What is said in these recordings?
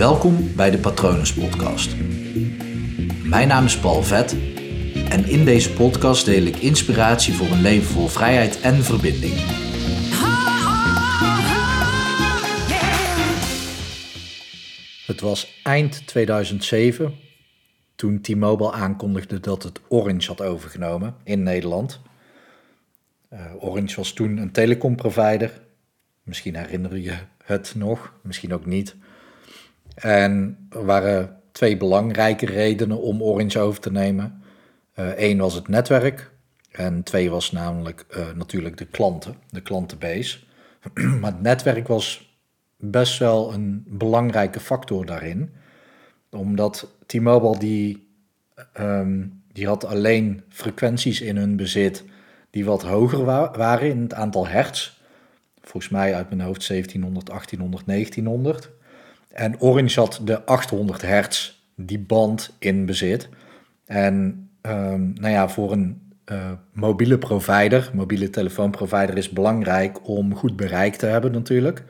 Welkom bij de Patronus Podcast. Mijn naam is Paul Vet en in deze podcast deel ik inspiratie voor een leven vol vrijheid en verbinding. Het was eind 2007 toen T-Mobile aankondigde dat het Orange had overgenomen in Nederland. Uh, Orange was toen een telecomprovider. Misschien herinner je het nog, misschien ook niet. En er waren twee belangrijke redenen om Orange over te nemen. Eén was het netwerk en twee was namelijk uh, natuurlijk de klanten, de klantenbase. maar het netwerk was best wel een belangrijke factor daarin. Omdat T-Mobile die, um, die had alleen frequenties in hun bezit die wat hoger wa waren in het aantal hertz. Volgens mij uit mijn hoofd 1700, 1800, 1900. En Orange had de 800 hertz, die band in bezit. En um, nou ja, voor een uh, mobiele provider, mobiele telefoonprovider, is belangrijk om goed bereik te hebben natuurlijk.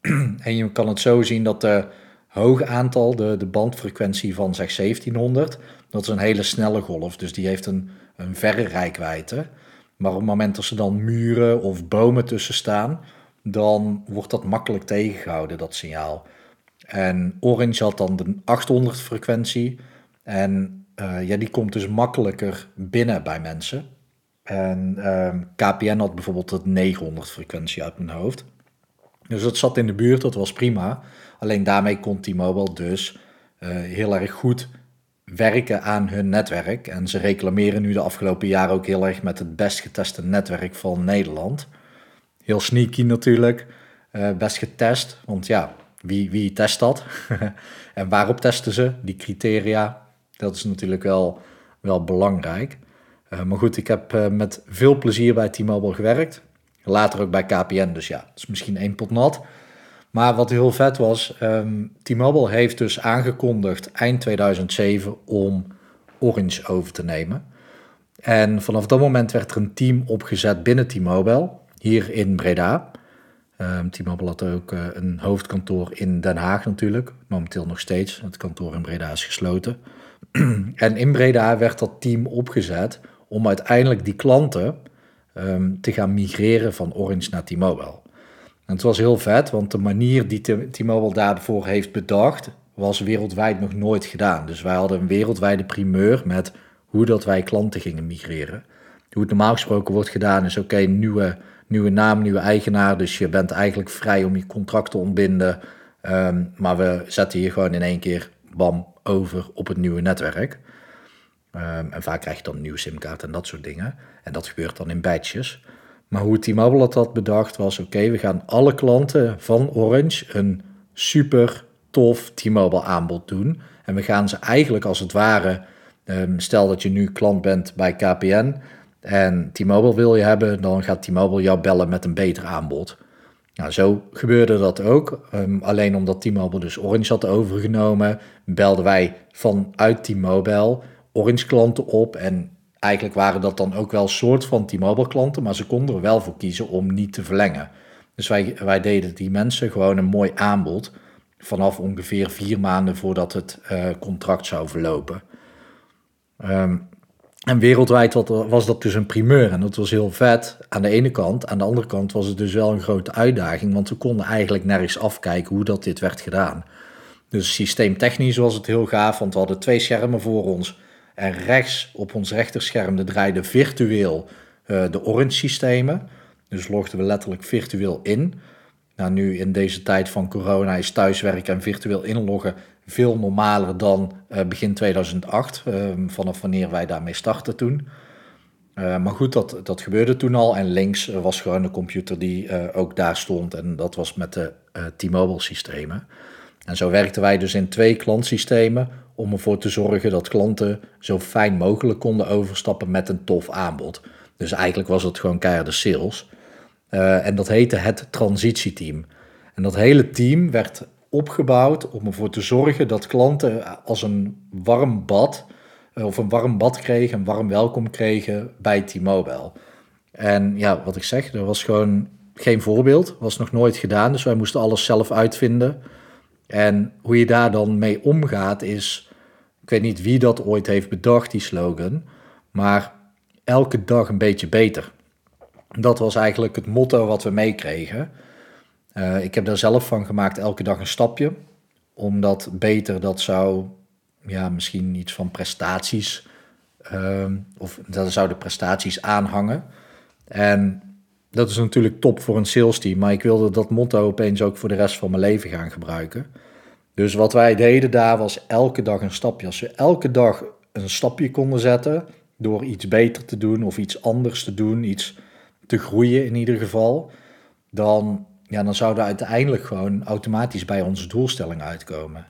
en je kan het zo zien dat de hoge aantal, de, de bandfrequentie van zeg 1700, dat is een hele snelle golf. Dus die heeft een, een verre rijkwijde. Maar op het moment dat er dan muren of bomen tussen staan, dan wordt dat makkelijk tegengehouden, dat signaal. En Orange had dan de 800 frequentie. En uh, ja, die komt dus makkelijker binnen bij mensen. En ehm, KPN had bijvoorbeeld het 900 frequentie uit mijn hoofd. Dus dat zat in de buurt, dat was prima. Alleen daarmee kon T-Mobile dus uh, heel erg goed werken aan hun netwerk. En ze reclameren nu de afgelopen jaren ook heel erg met het best geteste netwerk van Nederland. Heel sneaky natuurlijk, uh, best getest. Want ja, wie, wie test dat? en waarop testen ze? Die criteria, dat is natuurlijk wel, wel belangrijk. Uh, maar goed, ik heb uh, met veel plezier bij T-Mobile gewerkt. Later ook bij KPN, dus ja, dat is misschien één pot nat. Maar wat heel vet was, um, T-Mobile heeft dus aangekondigd eind 2007 om Orange over te nemen. En vanaf dat moment werd er een team opgezet binnen T-Mobile, hier in Breda. Um, T-Mobile had ook uh, een hoofdkantoor in Den Haag natuurlijk, momenteel nog steeds. Het kantoor in Breda is gesloten. en in Breda werd dat team opgezet om uiteindelijk die klanten um, te gaan migreren van Orange naar T-Mobile. En het was heel vet, want de manier die T-Mobile daarvoor heeft bedacht, was wereldwijd nog nooit gedaan. Dus wij hadden een wereldwijde primeur met hoe dat wij klanten gingen migreren. Hoe het normaal gesproken wordt gedaan is, oké, nieuwe, nieuwe naam, nieuwe eigenaar, dus je bent eigenlijk vrij om je contract te ontbinden. Um, maar we zetten je gewoon in één keer, bam, over op het nieuwe netwerk. Um, en vaak krijg je dan een nieuwe simkaart en dat soort dingen. En dat gebeurt dan in batches. Maar hoe T-Mobile het had bedacht was, oké, we gaan alle klanten van Orange een super tof T-Mobile aanbod doen. En we gaan ze eigenlijk als het ware, um, stel dat je nu klant bent bij KPN en T-Mobile wil je hebben, dan gaat T-Mobile jou bellen met een beter aanbod. Nou, zo gebeurde dat ook. Um, alleen omdat T-Mobile dus Orange had overgenomen, belden wij vanuit T-Mobile Orange klanten op en eigenlijk waren dat dan ook wel soort van T-Mobile klanten, maar ze konden er wel voor kiezen om niet te verlengen. Dus wij, wij deden die mensen gewoon een mooi aanbod vanaf ongeveer vier maanden voordat het uh, contract zou verlopen. Um, en wereldwijd was dat dus een primeur en dat was heel vet aan de ene kant. Aan de andere kant was het dus wel een grote uitdaging, want we konden eigenlijk nergens afkijken hoe dat dit werd gedaan. Dus systeemtechnisch was het heel gaaf, want we hadden twee schermen voor ons en rechts op ons rechterscherm draaiden virtueel uh, de Orange systemen. Dus logden we letterlijk virtueel in. Nou, nu in deze tijd van corona is thuiswerken en virtueel inloggen veel normaler dan uh, begin 2008, uh, ehm, vanaf wanneer wij daarmee startten toen. Uh, maar goed, dat, dat gebeurde toen al. En links was gewoon de computer die ook daar stond. En dat was met de T-Mobile systemen. En zo werkten wij dus in twee klantsystemen om ervoor te zorgen dat klanten zo fijn mogelijk konden overstappen met een tof aanbod. Dus eigenlijk was het gewoon keiharde sales. Uh, en dat heette het transitieteam. En dat hele team werd opgebouwd om ervoor te zorgen dat klanten als een warm bad, eh, of een warm bad kregen, een warm welkom kregen bij T-Mobile. En ja, wat ik zeg, er was gewoon geen voorbeeld, was nog nooit gedaan, dus wij moesten alles zelf uitvinden. En hoe je daar dan mee omgaat is, ik weet niet wie dat ooit heeft bedacht, die slogan, maar elke dag een beetje beter. Dat was eigenlijk het motto wat we meekregen. Uh, ik heb daar zelf van gemaakt, elke dag een stapje. Omdat beter, dat zou ja, misschien iets van prestaties, uh, of dat zouden prestaties aanhangen. En dat is natuurlijk top voor een sales team, maar ik wilde dat motto opeens ook voor de rest van mijn leven gaan gebruiken. Dus wat wij deden daar was elke dag een stapje. Als we elke dag een stapje konden zetten door iets beter te doen of iets anders te doen, iets te groeien in ieder geval, dan, ja, dan zouden uiteindelijk gewoon automatisch bij onze doelstelling uitkomen.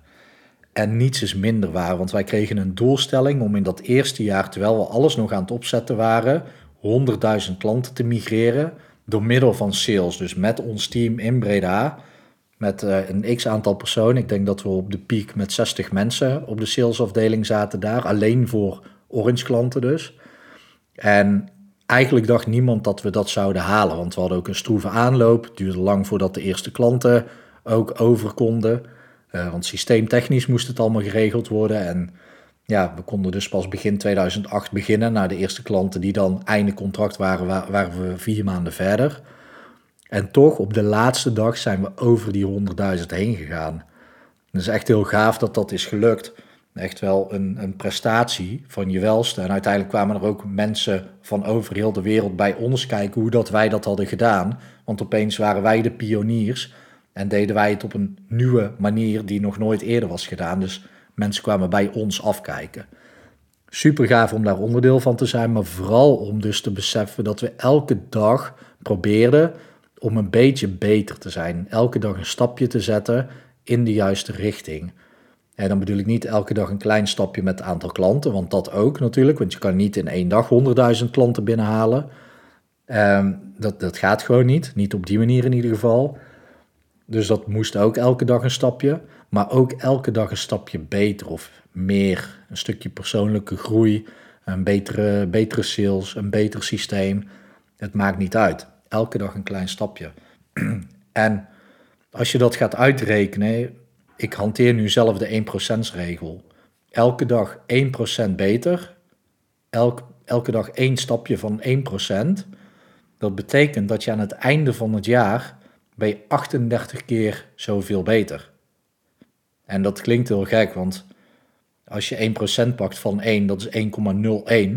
En niets is minder waar, want wij kregen een doelstelling om in dat eerste jaar, terwijl we alles nog aan het opzetten waren, 100.000 klanten te migreren door middel van sales. Dus met ons team in Breda, met uh, een x aantal personen. Ik denk dat we op de piek met 60 mensen op de salesafdeling zaten daar, alleen voor Orange klanten dus. En eigenlijk dacht niemand dat we dat zouden halen, want we hadden ook een stroeve aanloop. Het duurde lang voordat de eerste klanten ook over konden. Uh, want systeemtechnisch moest het allemaal geregeld worden. En ja, we konden dus pas begin 2008 beginnen. naar de eerste klanten die dan einde contract waren, waren we vier maanden verder. En toch, op de laatste dag zijn we over die 100.000 heen gegaan. Het is echt heel gaaf dat dat is gelukt. Echt wel een, een prestatie van je welste. En uiteindelijk kwamen er ook mensen van over heel de wereld bij ons kijken hoe dat wij dat hadden gedaan. Want opeens waren wij de pioniers en deden wij het op een nieuwe manier die nog nooit eerder was gedaan. Dus mensen kwamen bij ons afkijken. Super gaaf om daar onderdeel van te zijn, maar vooral om dus te beseffen dat we elke dag probeerden om een beetje beter te zijn. Elke dag een stapje te zetten in de juiste richting. En dan bedoel ik niet elke dag een klein stapje met het aantal klanten, want dat ook natuurlijk, want je kan niet in één dag 100.000 klanten binnenhalen. Um, dat, dat gaat gewoon niet, niet op die manier in ieder geval. Dus dat moest ook elke dag een stapje, maar ook elke dag een stapje beter of meer. Een stukje persoonlijke groei, een betere, betere sales, een beter systeem. Het maakt niet uit. Elke dag een klein stapje. en als je dat gaat uitrekenen, ik hanteer nu zelf de 1% regel. Elke dag 1% beter, elk, elke dag één stapje van 1%. Dat betekent dat je aan het einde van het jaar je 38 keer zoveel beter. En dat klinkt heel gek, want als je 1% pakt van 1, dat is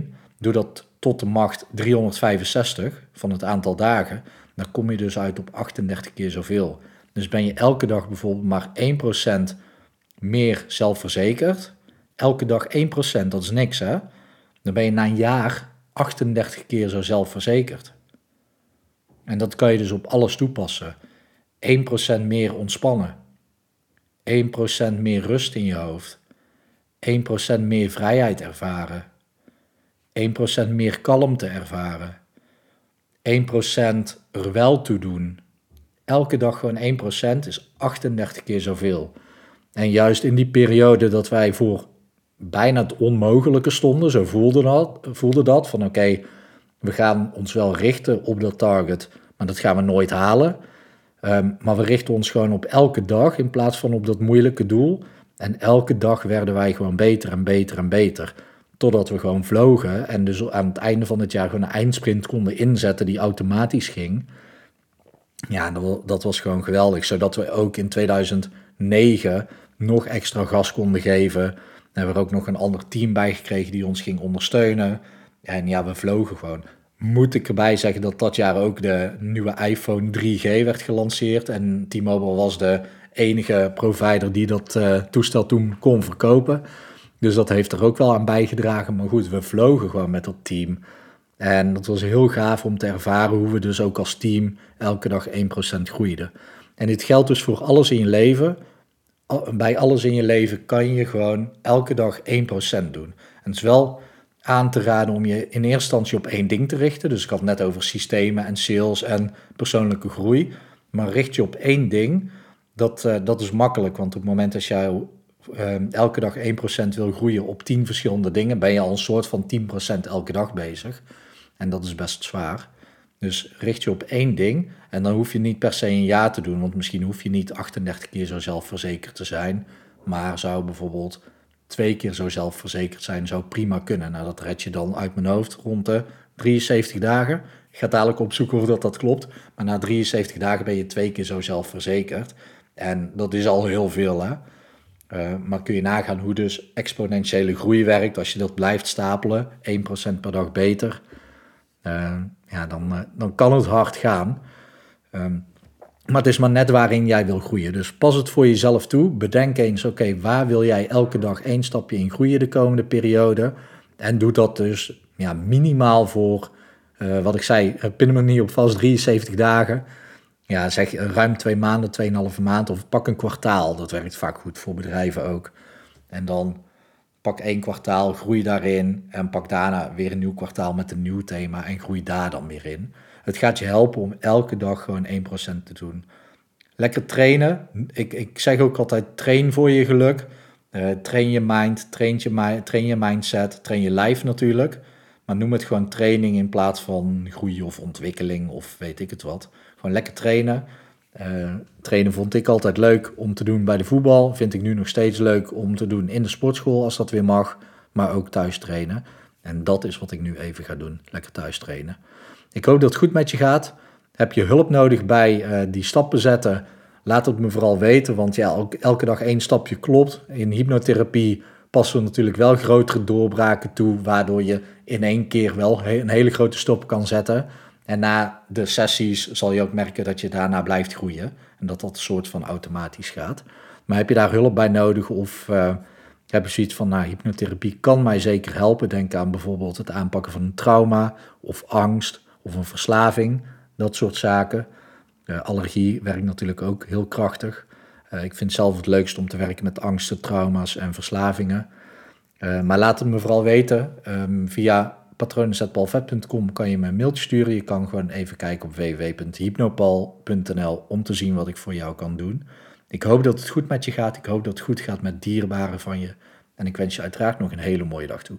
1,01. Doe dat tot de macht 365 van het aantal dagen. Dan kom je dus uit op 38 keer zoveel. Dus ben je elke dag bijvoorbeeld maar 1% meer zelfverzekerd. Elke dag 1%, dat is niks hè. Dan ben je na een jaar 38 keer zo zelfverzekerd. En dat kan je dus op alles toepassen. 1% meer ontspannen. 1% meer rust in je hoofd. 1% meer vrijheid ervaren. 1% meer kalmte ervaren. 1% er wel toe doen. Elke dag gewoon 1% is 38 keer zoveel. En juist in die periode dat wij voor bijna het onmogelijke stonden, zo voelde dat, voelde dat van oké, we gaan ons wel richten op dat target, maar dat gaan we nooit halen. Ehm, maar we richten ons gewoon op elke dag in plaats van op dat moeilijke doel. En elke dag werden wij gewoon beter en beter en beter. Totdat we gewoon vlogen en dus aan het einde van het jaar gewoon een eindsprint konden inzetten die automatisch ging. Ja, dat, was gewoon geweldig. Zodat we ook in 2009 nog extra gas konden geven. Daar hebben we er ook nog een ander team bij gekregen die ons ging ondersteunen. En ja, we vlogen gewoon moet ik erbij zeggen dat dat jaar ook de nieuwe iPhone 3G werd gelanceerd. En T-Mobile was de enige provider die dat uh, toestel toen kon verkopen. Dus dat heeft er ook wel aan bijgedragen. Maar goed, we vlogen gewoon met dat team. En dat was heel gaaf om te ervaren hoe we dus ook als team elke dag 1% groeiden. En dit geldt dus voor alles in je leven. Bij alles in je leven kan je gewoon elke dag 1% doen. En het is wel aan te raden om je in eerste instantie op één ding te richten. Dus ik had net over systemen en sales en persoonlijke groei. Maar richt je op één ding, dat, uh, dat is makkelijk. Want op het moment dat jij uh, elke dag 1% wil groeien op 10 verschillende dingen, ben je al een soort van 10% elke dag bezig. En dat is best zwaar. Dus richt je op één ding en dan hoef je niet per se een jaar te doen, want misschien hoef je niet 38 keer zo zelfverzekerd te zijn, maar zou bijvoorbeeld twee keer zo zelfverzekerd zijn, zou prima kunnen. Nou, dat red je dan uit mijn hoofd rond de 73 dagen. Ik ga dadelijk opzoeken of dat, dat klopt, maar na 73 dagen ben je twee keer zo zelfverzekerd. En dat is al heel veel, hè. Uh, maar kun je nagaan hoe dus exponentiële groei werkt als je dat blijft stapelen, 1% per dag beter, uh, ja, dan, uh, dan kan het hard gaan. Um, maar het is maar net waarin jij wil groeien. Dus pas het voor jezelf toe. Bedenk eens, oké, waar wil jij elke dag één stapje in groeien de komende periode? En doe dat dus ja, minimaal voor, wat ik zei, pin hem niet op vast 73 dagen ja, zeg ruim twee maanden, tweeënhalve maand of pak een kwartaal. Dat werkt vaak goed voor bedrijven ook. En dan pak één kwartaal, groei daarin en pak daarna weer een nieuw kwartaal met een nieuw thema en groei daar dan weer in. Het gaat je helpen om elke dag gewoon 1% te doen. Lekker trainen. Ik, ik zeg ook altijd train voor je geluk. Uh, train je mind, train je, train je mindset, train je lijf natuurlijk. Maar noem het gewoon training in plaats van groei of ontwikkeling of weet ik het wat. Gewoon lekker trainen. Uh, trainen vond ik altijd leuk om te doen bij de voetbal. Vind ik nu nog steeds leuk om te doen in de sportschool als dat weer mag. Maar ook thuis trainen. En dat is wat ik nu even ga doen. Lekker thuis trainen. Ik hoop dat het goed met je gaat. Heb je hulp nodig bij uh, die stappen zetten? Laat het me vooral weten. Want ja, elke dag één stapje klopt. In hypnotherapie passen we natuurlijk wel grotere doorbraken toe. Waardoor je in één keer wel een hele grote stap kan zetten. En na de sessies zal je ook merken dat je daarna blijft groeien. En dat dat een soort van automatisch gaat. Maar heb je daar hulp bij nodig of uh, heb je zoiets van, nou, hypnotherapie kan mij zeker helpen. Denk aan bijvoorbeeld het aanpakken van een trauma of angst of een verslaving. Dat soort zaken. Uh, allergie werkt natuurlijk ook heel krachtig. Uh, ik vind zelf het leukst om te werken met angsten, trauma's en verslavingen. maar laat het me vooral weten um, via patronen.paulvet.com kan je me een mailtje sturen. Je kan gewoon even kijken op www.hypnopal.nl om te zien wat ik voor jou kan doen. Ik hoop dat het goed met je gaat. Ik hoop dat het goed gaat met dierbaren van je. En ik wens je uiteraard nog een hele mooie dag toe.